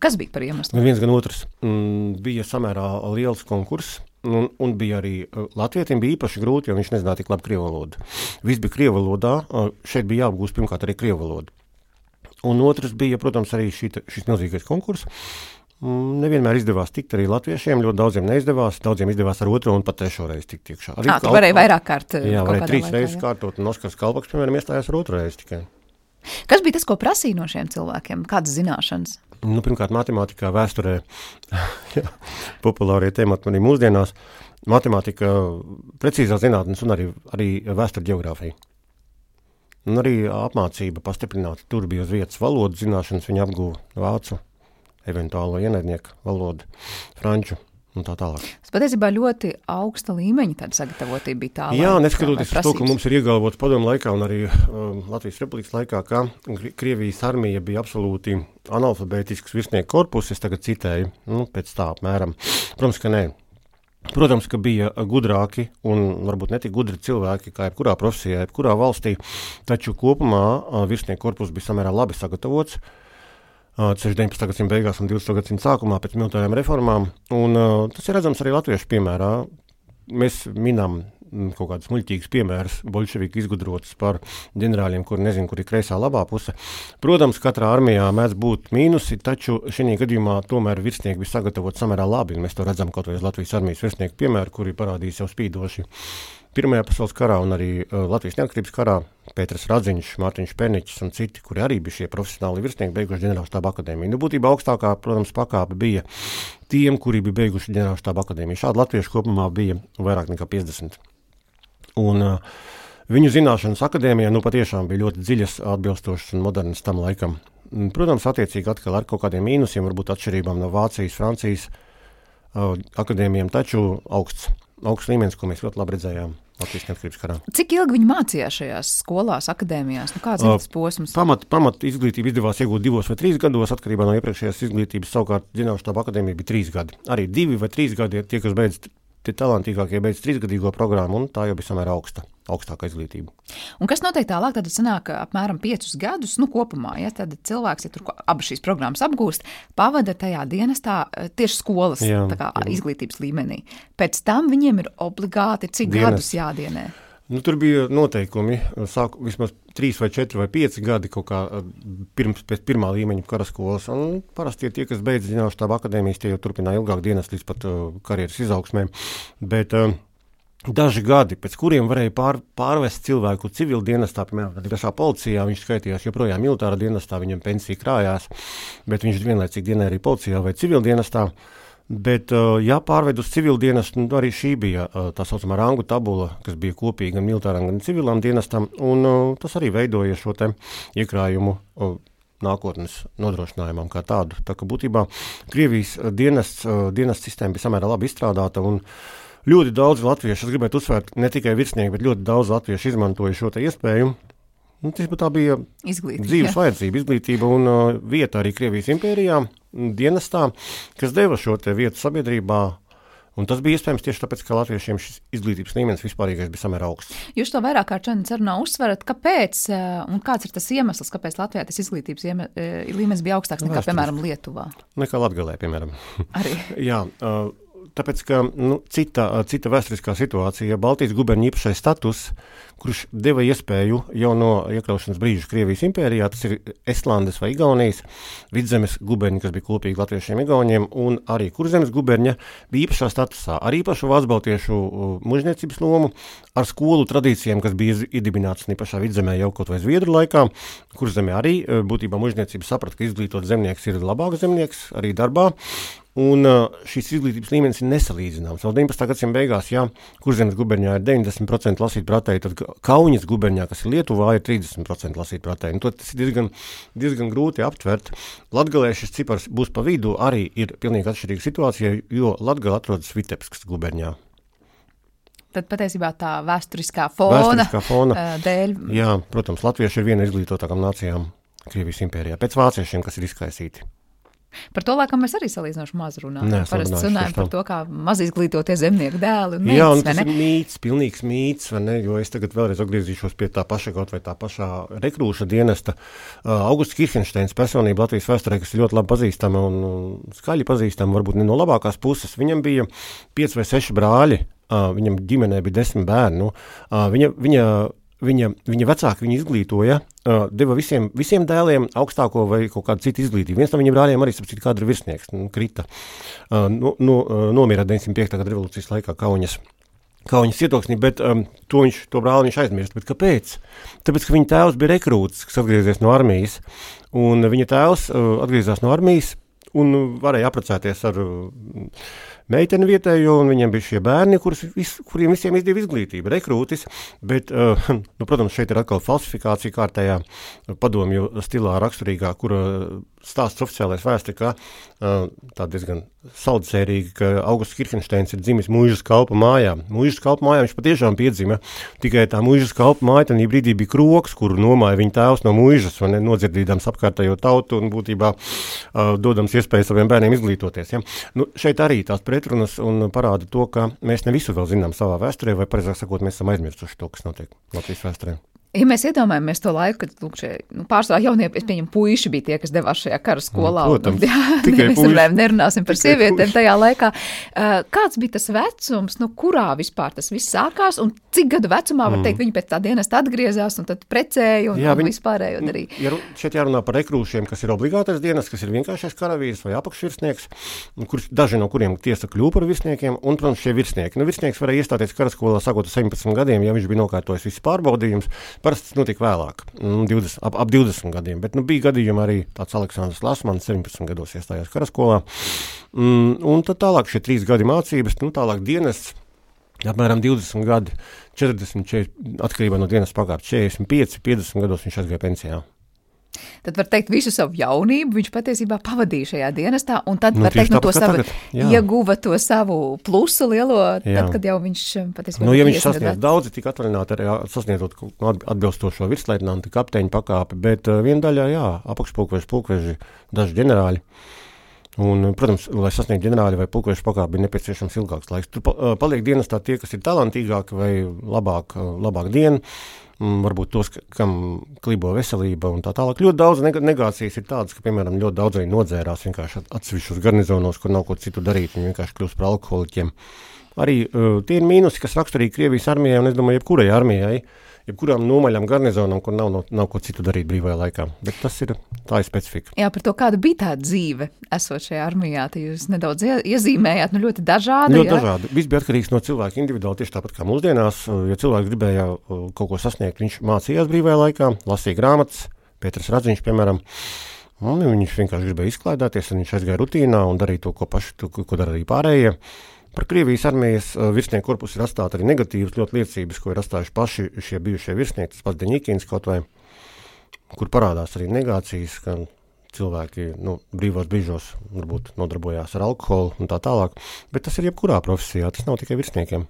Kas bija par iemeslu? Gan viens, gan otrs. Mm, bija samērā liels konkurss. Un, un bija arī Latvijam bija īpaši grūti, jo viņš nezināja tik labi krievu valodu. Viss bija krievu valodā, šeit bija jāapgūst pirmkārt arī krievu valodu. Un otrs bija, protams, arī šī, šis milzīgais konkurss. Mm, nevienmēr izdevās tikt arī latviešiem, ļoti daudziem neizdevās. Daudziem izdevās ar otro un pat trešo reizi tikt iekšā. Arī tā varēja vairāk kārt. Jā, varēja trīs reizes kārtot, un Oskars Kalpaks, piemēram, iestājās ar otru reizi tikai. Kas bija tas, ko prasīja no šiem cilvēkiem? Kādas zināšanas? Nu, pirmkārt, matemātikā, vēsturē, populārie temati arī mūsdienās. Matemātika, precīzā zinātnes un arī, arī vēsture geogrāfija. Un arī apmācība pastiprināta. Tur bija uz vietas valodas zināšanas, viņa apguva vācu eventuālo ienaidnieku valodu, franču. Tā tālāk. Tas patiesībā ļoti augsta līmeņa sagatavotība bija tā. Jā, neskatoties uz to, ka mums ir iegalvots padomu laikā un arī um, Latvijas republikas laikā, ka Krievijas armija bija absolūti analfabētisks virsnieku korpus, es tagad citēju, nu, pēc tā apmēram. Protams, ka nē. Protams, ka bija gudrāki un varbūt ne tik gudri cilvēki kā jebkurā profesijā, jebkurā valstī, taču kopumā uh, virsnieku korpus bija samērā labi sagatavots. Uh, 19. gadsimta beigās un 20. gadsimta sākumā pēc militārajām reformām. Un, uh, tas ir redzams arī latviešu piemērā. Mēs minam kaut kādus muļķīgus piemērus, bolševiki izgudrotus par ģenerāļiem, kuri nezina, kur ir kreisā labā puse. Protams, katrā armijā mēdz būt mīnusi, taču šajā gadījumā tomēr virsnieki bija sagatavoti samērā labi. Mēs to redzam kaut vai uz Latvijas armijas virsnieku piemēru, kuri parādīja sev spīdoši Pirmajā pasaules karā un arī uh, Latvijas neatkarības karā Pēters Radziņš, Mārtiņš Perniķis un citi, kuri arī bija šie profesionāli virsnieki, beiguši ģenerālštāba akadēmiju. Nu, būtībā augstākā, protams, pakāpe bija tiem, kuri bija beiguši ģenerālštāba akadēmiju. Šādi latviešu kopumā bija vairāk nekā 50. Un, uh, Viņu zināšanas akadēmijā nu, patiešām bija ļoti dziļas, atbilstošas un modernas tam laikam. Mm, Protams, attiecīgi atkal ar kaut kādiem mīnusiem, varbūt atšķirībām no Vācijas, Francijas uh, akadēmijiem, taču augsts, augsts līmenis, ko mēs ļoti labi redzējām Latvijas neatkarības karā. Cik ilgi viņi mācījās šajās skolās, akadēmijās? Nu, kāds ir tas posms? Pamat, pamat izglītību izdevās iegūt divos vai trīs gados, atkarībā no iepriekšējās izglītības. Savukārt, Zinātņu štāba akadēmija bija trīs gadi. Arī divi vai trīs gadi ir tie, kas beidz tie talantīgākie beidz trīsgadīgo programmu, un tā jau bija samērā augsta, augstāka izglītība. Un kas notiek tālāk? Tad sanāk apmēram piecus gadus nu, kopumā. Ja, tad cilvēks, ja tur abas šīs programmas apgūst, pavada tajā dienestā eh, tieši skolas jā, kā, jā. izglītības līmenī. Pēc tam viņiem ir obligāti cik Dienas. gadus jādienē. Nu, tur bija noteikumi, sāku, vismaz trīs vai četri vai pieci gadi kaut kā eh, pirms pirmā līmeņa karaskolas. Un parasti tie, kas beidz zinātnīs štāba akadēmijas, tie jau turpināja ilgāk dienas līdz pat uh, karjeras izaugsmēm. Bet, uh, Daži gadi, pēc kuriem varēja pār, pārvest cilvēku civil dienestā, piemēram, pašā policijā, viņš skaitījās joprojām militārā dienestā, viņam pensija krājās, bet viņš vienlaicīgi dienēja arī policijā vai civil dienestā. Bet, uh, ja pārved uz civilu dienestu, nu, arī šī bija uh, tā saucamā rangu tabula, kas bija kopīga gan militāram, gan civilam dienestam, un uh, tas arī veidoja šo iekrājumu nākotnes nodrošinājumam kā tādu. Tā kā būtībā Krievijas dienests, dienests sistēma bija samērā labi izstrādāta, un ļoti daudz latviešu, es gribētu uzsvērt, ne tikai virsnieki, bet ļoti daudz latviešu izmantoja šo iespēju. Nu, tas bija izglītība, dzīves vajadzība, izglītība un uh, vieta arī Krievijas impērijā dienestā, kas deva šo vietu sabiedrībā. Un tas bija iespējams tieši tāpēc, ka latviešiem šis izglītības līmenis vispārīgais bija samērā augsts. Jūs to vairāk kā Čanis runā uzsverat, kāpēc eh, un kāds ir tas iemesls, kāpēc Latvijā tas izglītības ieme, eh, līmenis bija augstāks nekā, piemēram, Lietuvā? Nekā Latgalē, piemēram. Arī. Jā, uh, tāpēc, ka nu, cita, cita vēsturiskā situācija, Baltijas guberņa īpašais status, kurš deva iespēju jau no iekļaušanas brīža Krievijas impērijā, tas ir Estlandes vai Igaunijas vidzemes guberņa, kas bija kopīgi latviešiem Igauniem, un arī kurzemes guberņa bija īpašā statusā, ar īpašu vācu baltiešu mužniecības lomu, ar skolu tradīcijām, kas bija iedibināts pašā vidzemē jau kaut vai Zviedru laikā, kurzemē arī būtībā mužniecība saprata, ka izglītot zemnieks ir labāks zemnieks arī darbā, Un uh, šīs izglītības līmenis ir nesalīdzināms. Vēl 19. gadsimta beigās, ja kurzemes guberņā ir 90% lasīt pretēji, tad Kaunas guberņā, kas ir Lietuvā, ir 30% lasīt pretēji. Tas ir diezgan, diezgan grūti aptvert. Latvijā šis cipars būs pa vidu, arī ir pilnīgi atšķirīga situācija, jo Latvija atrodas Vitebskas guberņā. Tad patiesībā tā vēsturiskā fona, vēsturiskā fona dēļ. Jā, protams, latvieši ir viena izglītotākām nācijām Krievijas impērijā, pēc vāciešiem, kas ir izkaisīti. Par to laikam mēs arī salīdzinoši maz runājam. Parasti runājam par to, kā maz izglītotie zemnieku dēli. Meitas, Jā, un tas ir mīts, pilnīgs mīts, vai ne? Jo es tagad vēlreiz atgriezīšos pie tā paša kaut vai tā pašā rekrūša dienesta. Uh, Augusts Kirchensteins personība Latvijas vēsturē, kas ir ļoti labi pazīstama un skaļi pazīstama, varbūt ne no labākās puses. Viņam bija pieci vai seši brāļi, uh, viņam ģimenē bija desmit bērnu. Uh, viņa, viņa viņa, viņa vecāki viņu izglītoja, uh, deva visiem, visiem dēliem augstāko vai kaut kādu citu izglītību. Viens no viņa brāļiem arī sapcīt, kāda ir virsnieks, nu, krita, uh, no, no, uh, nomira 905. gada revolūcijas laikā Kaunas. Kaunas cietoksnī, bet um, to viņš, to brāli viņš aizmirst. Bet kāpēc? Tāpēc, ka viņa tēvs bija rekrūts, kas atgriezies no armijas, un viņa tēvs uh, atgriezās no armijas un varēja apprecēties ar uh, meiteni vietējo, un viņiem bija šie bērni, vis, kuriem visiem izdeva izglītība, rekrūtis. Bet, uh, nu, protams, šeit ir atkal falsifikācija kārtējā padomju stilā raksturīgā, kur uh, stāsts oficiālais vēsture, ka uh, tā diezgan saudzērīgi, ka Augusts Kirkensteins ir dzimis mūžas kalpa mājā. Mūžas kalpa mājā viņš patiešām piedzima, tikai tā mūžas kalpa māja tajā brīdī bija kroks, kuru nomāja viņa tēvs no mūžas, un nodzirdīdams apkārtējo tautu un būtībā uh, dodams iespēju saviem bērniem izglītoties. Ja? Nu, šeit arī tās pretrunas un parāda to, ka mēs ne visu vēl zinām savā vēsturē, vai pareizāk sakot, mēs esam aizmirsuši to, kas notiek Latvijas vēsturē. Ja mēs iedomājamies to laiku, kad lūk, šie, nu, pārsvarā jaunie, es pieņemu, puiši bija tie, kas devās šajā kara skolā. Nu, protams, un, jā, tikai mēs runājam, nerunāsim par sievietēm tajā laikā. Uh, kāds bija tas vecums, nu, kurā vispār tas viss sākās, un cik gadu vecumā, var teikt, mm. viņi pēc tā dienas atgriezās un tad precēja un, jā, un viņi, vispārējo darīja? Ja šeit jārunā par rekrūšiem, kas ir obligātais dienas, kas ir vienkāršais karavīrs vai apakšvirsnieks, kurš daži no kuriem tiesa kļūpa par virsniekiem, un, protams, šie virsnieki. Nu, virsnieks varēja iestāties karaskolā sākot ar 17 gadiem, ja viņš bija nokārtojis visus pārbaudījumus. Parasti tas notika vēlāk vēlāk, 20, ap, ap 20 gadiem. Bet nu, bija gadījumi arī tāds Aleksandrs Lasmans, 17 gados iestājās karaskolā. Mm, un tad tālāk šie trīs gadi mācības, nu, tālāk dienests. Apmēram 20 gadi, 40, 40 atkarībā no dienas pagājušā 45, 50 gados viņš aizgāja pensijā. Tad var teikt, visu savu jaunību viņš patiesībā pavadīja šajā dienestā, un tad Nu, var teikt, no to savu tagad, jā. ieguva to savu plusu lielo, Jā. tad, kad jau viņš eh, patiesībā Nu, ja viņš sasniedz daudzi, tika atvaļināti arī sasniedzot kādu atbilstošo virsleitnantu kapteiņu pakāpi, bet uh, viena daļā, jā, apakšpulkveži, pulkveži, daži ģenerāļi. Un, protams, lai sasniegtu ģenerāli vai pulkveža pakāpi, bija nepieciešams ilgāks laiks. Tur pa, uh, paliek dienestā tie, kas ir talantīgāki vai labāk, uh, labāk dienu. Varbūt tos, ka- kam klibo veselība un tā tālāk. Ļoti daudz neg negācijas ir tādas, ka, piemēram, ļoti daudz arī nodzērās vienkārši at- atsevišķos garnizonos, kur nav ko citu darīt. Viņi vienkārši kļūst par alkoholiķiem. Arī uh, tie ir mīnusi, kas raksturīgi Krievijas armijai un, es domāju, jebkurai armijai, jebkurām nomaļām garnizonam, kur nav, no, nav ko citu darīt brīvajā laikā. Bet tas ir tā ir specifika. Jā, par to, kāda bija tā dzīve, esot šajā armijā. Jūs nedaudz ie- iezīmējāt, nu ļoti dažādi. Ļoti jā? dažādi. Viss bija atkarīgs no cilvēka individuāli, tieši tāpat kā mūsdienās. Ja cilvēks gribēja uh, kaut ko sasniegt, viņš mācījās brīvajā laikā, lasīja grāmatas, Pēters Radziņš, piemēram. Un viņš vienkārši gribēja izklaidēties, un viņš aizgāja rutīnā un darīja to, ko, paši, to, ko arī pārējie. Par Krievijas armijas uh, virsnieku korpusu ir atstāta arī negatīvas ļoti liecības, ko ir atstājuši paši šie bijušie virsnieki, tas pats Deņķīns kaut vai, kur parādās arī negācijas, ka cilvēki nu, brīvos brīžos varbūt nodarbojās ar alkoholu un tā tālāk. Bet tas ir jebkurā profesijā, tas nav tikai virsniekiem.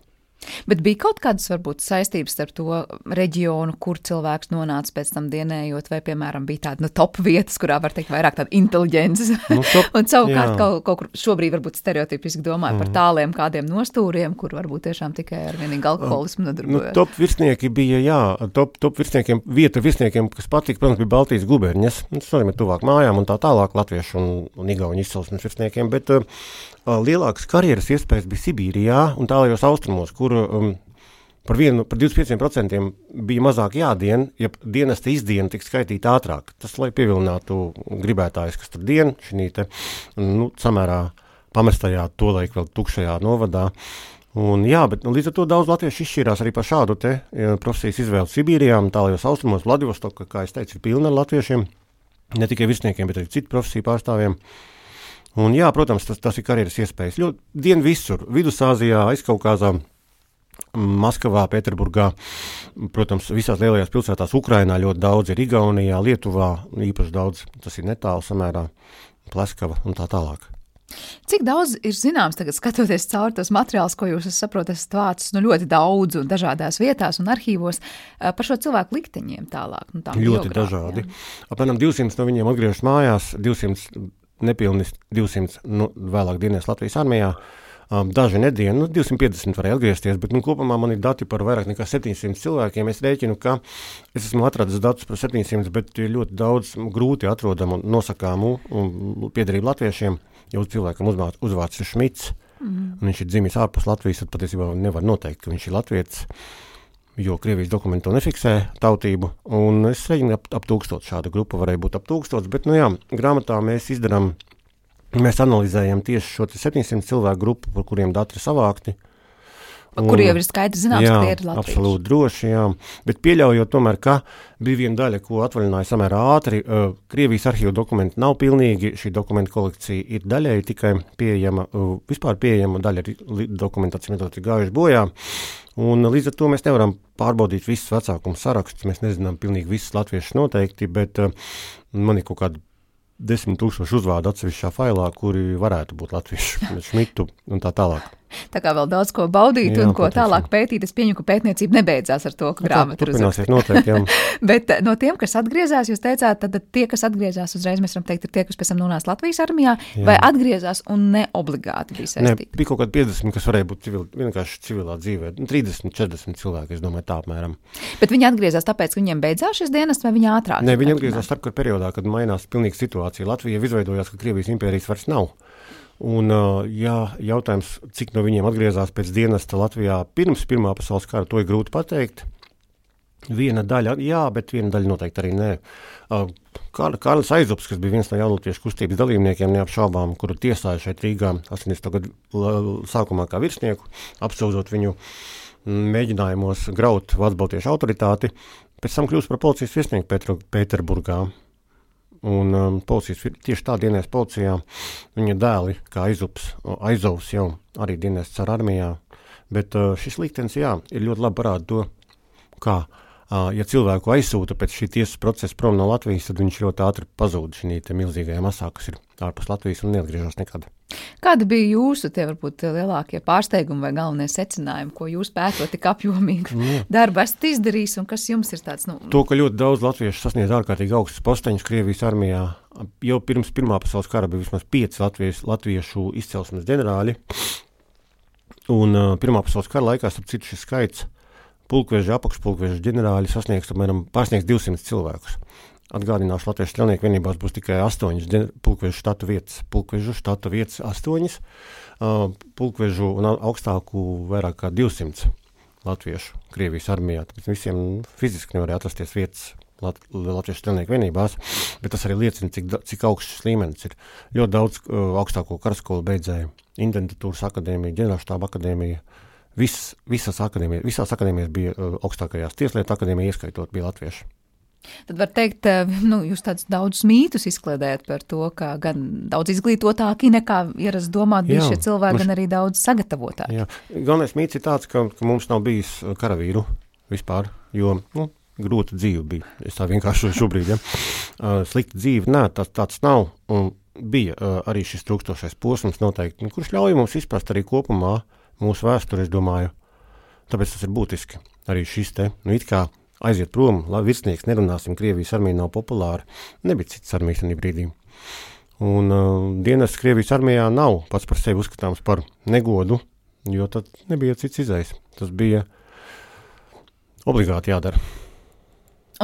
Bet bija kaut kādas varbūt saistības starp to reģionu, kur cilvēks nonāca pēc tam dienējot, vai, piemēram, bija tāda nu, top vietas, kurā var teikt vairāk tāda inteliģences. Nu, top, un savukārt jā. kaut, kaut kur šobrīd varbūt stereotipiski domāju mm. par tāliem kādiem nostūriem, kur varbūt tiešām tikai ar vienīgu alkoholismu Nu, nodarbojas. top virsnieki bija, jā, top, top virsniekiem, vieta virsniekiem, kas patika, protams, bija Baltijas guberņas. Nu, Tas nozīmē tuvāk mājām un tā tālāk latviešu un, un igauņu izcelsmes virsniekiem, bet uh, lielākas karjeras iespējas bija Sibīrijā un tālajos austrumos, kur um, par, vienu, par 25% bija mazāk jādien, ja dienesta izdiena tik skaitīta ātrāk. Tas, lai pievilinātu gribētājus, kas tur dien, šī te, nu, samērā pamestajā, tolaik vēl tukšajā novadā. Un, jā, bet nu, līdz ar to daudz latviešu izšķīrās arī par šādu te, ja, profesijas izvēli Sibīrijā, tālākajos austrumos, Vladivostokā, kā es teicu, ir pilna ar latviešiem, ne tikai virsniekiem, bet arī citu profesiju pārstāvjiem. Un, jā, protams, tas, tas ir karjeras iespējas. Ļoti dien visur, Vidusāzijā, Aizkaukāzā, Maskavā, Pēterburgā, protams, visās lielajās pilsētās, Ukrainā ļoti daudz ir Igaunijā, Lietuvā, īpaši daudz, tas ir netālu samērā, Pleskava un tā tālāk. Cik daudz ir zināms, tagad skatoties cauri tos materiālus, ko jūs saprotat, esat vācis nu, ļoti daudz un dažādās vietās un arhīvos par šo cilvēku likteņiem tālāk? Nu, Ļoti dažādi. Apmēram 200 no viņiem atgriežas mājās, 200 nepilni 200 nu, vēlāk dienas Latvijas armijā. Um, daži nedēļas, nu, 250 varēja atgriezties, bet nu, kopumā man ir dati par vairāk nekā 700 cilvēkiem. Es rēķinu, ka es esmu atradis datus par 700, bet ir ļoti daudz grūti atrodamu un nosakāmu un piederību latviešiem. Jau cilvēkam uzvārds, ir Šmits, mm. un viņš ir dzimis ārpus Latvijas, tad patiesībā nevar noteikt, ka viņš ir latvietis jo Krievijas dokumenti to nefiksē tautību. Un es rēķinu, ap, ap tūkstošu šādu grupu varēja būt ap tūkstošu, bet, nu jā, grāmatā mēs izdarām, mēs analizējam tieši šo te 700 cilvēku grupu, par kuriem dati ir savākti. Kur jau ir skaidrs, zināms, jā, ka tie ir Latvijas. absolūti droši, jā. Bet pieļaujot tomēr, ka bija viena daļa, ko atvaļināja samērā ātri, uh, Krievijas arhīvu dokumenti nav pilnīgi, šī dokumentu kolekcija ir daļēji tikai pieejama, uh, vispār pieejama daļa li- dokumentācija metodi ir gājuši bojā. Un līdz ar to mēs nevaram pārbaudīt visus vecākumu sarakstus, mēs nezinām pilnīgi visus latviešus noteikti, bet uh, man ir kaut kādi desmit tūkstoši uzvārdu atsevišķā failā, kuri varētu būt latviešu, šmitu un tā tālāk. Tā kā vēl daudz ko baudīt Jā, un ko protams, tālāk pētīt, es pieņemu, ka pētniecība nebeidzās ar to, ka Nu, tā grāmatu ir jā. Bet eh, no tiem, kas atgriezās, jūs teicāt, tad tie, kas atgriezās, uzreiz mēs varam teikt, ir tie, kas pēc tam nonāca Latvijas armijā, Jā. vai atgriezās un ne obligāti bija saistīti. bija kaut kādi 50, kas varēja būt civil, vienkārši civilā dzīvē. Nu, 30, 40 cilvēki, es domāju, tā apmēram. Bet viņi atgriezās tāpēc, ka viņiem beidzās šis dienests, vai viņi ātrāk? Nē, viņi atgriezās starpkara periodā, kad mainās pilnīgi situācija. Latvija izveidojās, ka Krievijas impērijas vairs nav. Un, jā, jautājums, cik no viņiem atgriezās pēc dienesta Latvijā pirms Pirmā pasaules kara, to ir grūti pateikt. Viena daļa, jā, bet viena daļa noteikti arī nē. Kār- Kārlis Aizups, kas bija viens no jaunatiešu kustības dalībniekiem, neapšaubām, kuru tiesāja šeit Rīgā 80. gadu sākumā kā virsnieku, apsūdzot viņu mēģinājumos graut Vācu Baltiešu autoritāti, pēc tam kļūst par policijas virsnieku Petru, Pēterburgā. Un um, policijas, tieši tā dienēs policijā viņa dēli, kā aizups, aizovs jau arī dienēs ar armijā. Bet uh, šis liktenis, jā, ir ļoti labi parāda to, kā ja cilvēku aizsūta pēc šī tiesas procesa prom no Latvijas, tad viņš ļoti ātri pazūd šī milzīgajā masā, kas ir ārpus Latvijas un neatgriežas nekad. Kādi bija jūsu tie varbūt lielākie pārsteigumi vai galvenie secinājumi, ko jūs pētot tik apjomīgu mm. darbu esat izdarījis un kas jums ir tāds? Nu... To, ka ļoti daudz latviešu sasniedz ārkārtīgi augstus posteņus Krievijas armijā. Jau pirms Pirmā pasaules kara bija vismaz pieci latviešu, latviešu izcelsmes ģenerāļi. Un uh, Pirmā pasaules kara laikā, starp citu, šis skaits pulkveža, apakšpulkveža ģenerāļi sasniegs apmēram pārsniegs 200 cilvēkus. Atgādināšu, Latvijas strelnieku vienībās būs tikai astoņas pulkvežu štatu vietas. Pulkvežu štatu vietas astoņas, uh, pulkvežu un augstāku vairāk kā 200 latviešu Krievijas armijā. Tāpēc visiem fiziski nevarēja atrasties vietas Lat Latvijas strelnieku vienībās, bet tas arī liecina, cik, cik augsts šis līmenis ir. Ļoti daudz uh, augstāko karaskolu beidzēju, Indentatūras akadēmija, ģenerālštāba akadēmija, Vis, visas akadēmijas, visās akadēmijās bija uh, augstākajās tieslietu akadēmija, ieskaitot bija latvieši. Tad var teikt, uh, nu, jūs tādus daudzus mītus izkliedējat par to, ka gan daudz izglītotāki nekā ierast domāt bija šie cilvēki, gan arī daudz sagatavotāki. Jā. Galvenais mīts ir tāds, ka, ka mums nav bijis uh, karavīru vispār, jo, nu, grūta dzīve bija. Es tā vienkārši šobrīd, ja. Uh, slikta dzīve, nē, tas tāds nav. Un bija uh, arī šis trūkstošais posms noteikti, nu, kurš ļauj mums izprast arī kopumā mūsu vēsturi, es domāju. Tāpēc tas ir būtiski. Arī šis te, nu, it kā aiziet prom, lai virsnieks nerunāsim, Krievijas armija nav populāra. Nebija citas armijas tajā brīdī. Un uh, dienas Krievijas armijā nav pats par sevi uzskatāms par negodu, jo tad nebija cits izējas. Tas bija obligāti jādara.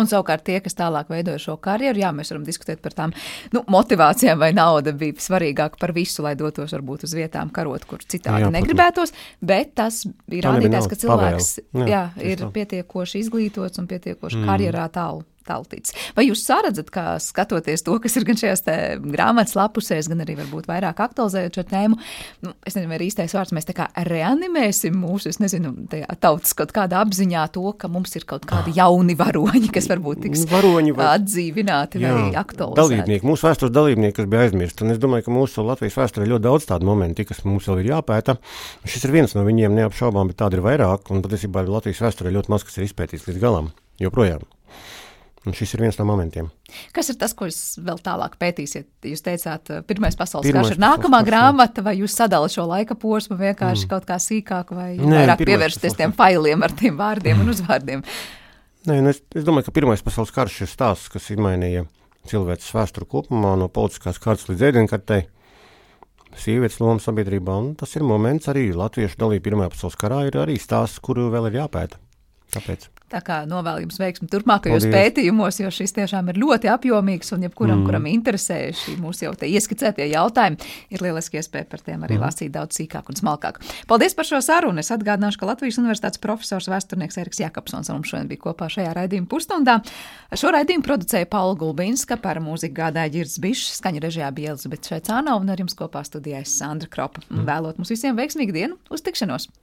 Un savukārt tie, kas tālāk veidoja šo karjeru, jā, mēs varam diskutēt par tām nu, motivācijām, vai nauda bija svarīgāka par visu, lai dotos varbūt uz vietām karot, kur citādi jā, negribētos, bet tas ir rādītājs, ka cilvēks jā, jā, ir pietiekoši izglītots un pietiekoši mm. karjerā tālu taltīts. Vai jūs saredzat, kā skatoties to, kas ir gan šajās grāmatas lapusēs, gan arī varbūt vairāk aktualizējot šo tēmu, nu, es nezinu, vai ir īstais vārds, mēs tā kā reanimēsim mūsu, es nezinu, tautas kaut kādā apziņā to, ka mums ir kaut kādi jauni varoņi, kas varbūt tiks varoņi vai... atdzīvināti jā, vai aktualizēti. Dalībnieki, mūsu vēstures dalībnieki, kas bija aizmirsti, un es domāju, ka mūsu Latvijas vēsturē ļoti daudz tādu momentu, kas mums vēl ir jāpēta. Šis ir viens no viņiem neapšaubām, bet tādi ir vairāk, un patiesībā Latvijas vēsturē ļoti maz kas ir izpētīts līdz galam, joprojām. Un šis ir viens no momentiem. Kas ir tas, ko jūs vēl tālāk pētīsiet? Jūs teicāt, Pirmais pasaules Pirmais karš ir nākamā pasaules, grāmata, vai jūs sadalāt šo laika posmu vienkārši mm. kaut kā sīkāk, vai Nē, vairāk pievērsties tiem failiem ar tiem vārdiem mm. un uzvārdiem? Nē, nu es, es domāju, ka Pirmais pasaules karš ir stāsts, kas izmainīja cilvēces vēsturi kopumā, no politiskās kārtas līdz ēdienkartei, sievietes loma sabiedrībā, un tas ir moments arī latviešu dalība Pirmajā pasaules karā ir arī stāsts, kuru vēl ir jāpēta. Tāpēc. Tā kā novēlu jums veiksmi turpmākajos Paldies. pētījumos, jo šis tiešām ir ļoti apjomīgs un jebkuram, mm. kuram interesē šī mūsu jau te ieskicētie jautājumi, ir lieliski iespēja par tiem arī mm. lasīt daudz sīkāk un smalkāk. Paldies par šo sarunu. Es atgādināšu, ka Latvijas Universitātes profesors vēsturnieks Eriks Jakobsons mums šodien bija kopā šajā raidījuma pusstundā. Šo raidījumu producēja Paula Gulbinska, par mūziku gādāja Girds Bišs, skaņa režijā bija Elizabete Šveicāna un ar jums kopā studijā es Sandra Kropa. Mm. Vēlot mums visiem veiksmīgu dienu, uz tikšanos!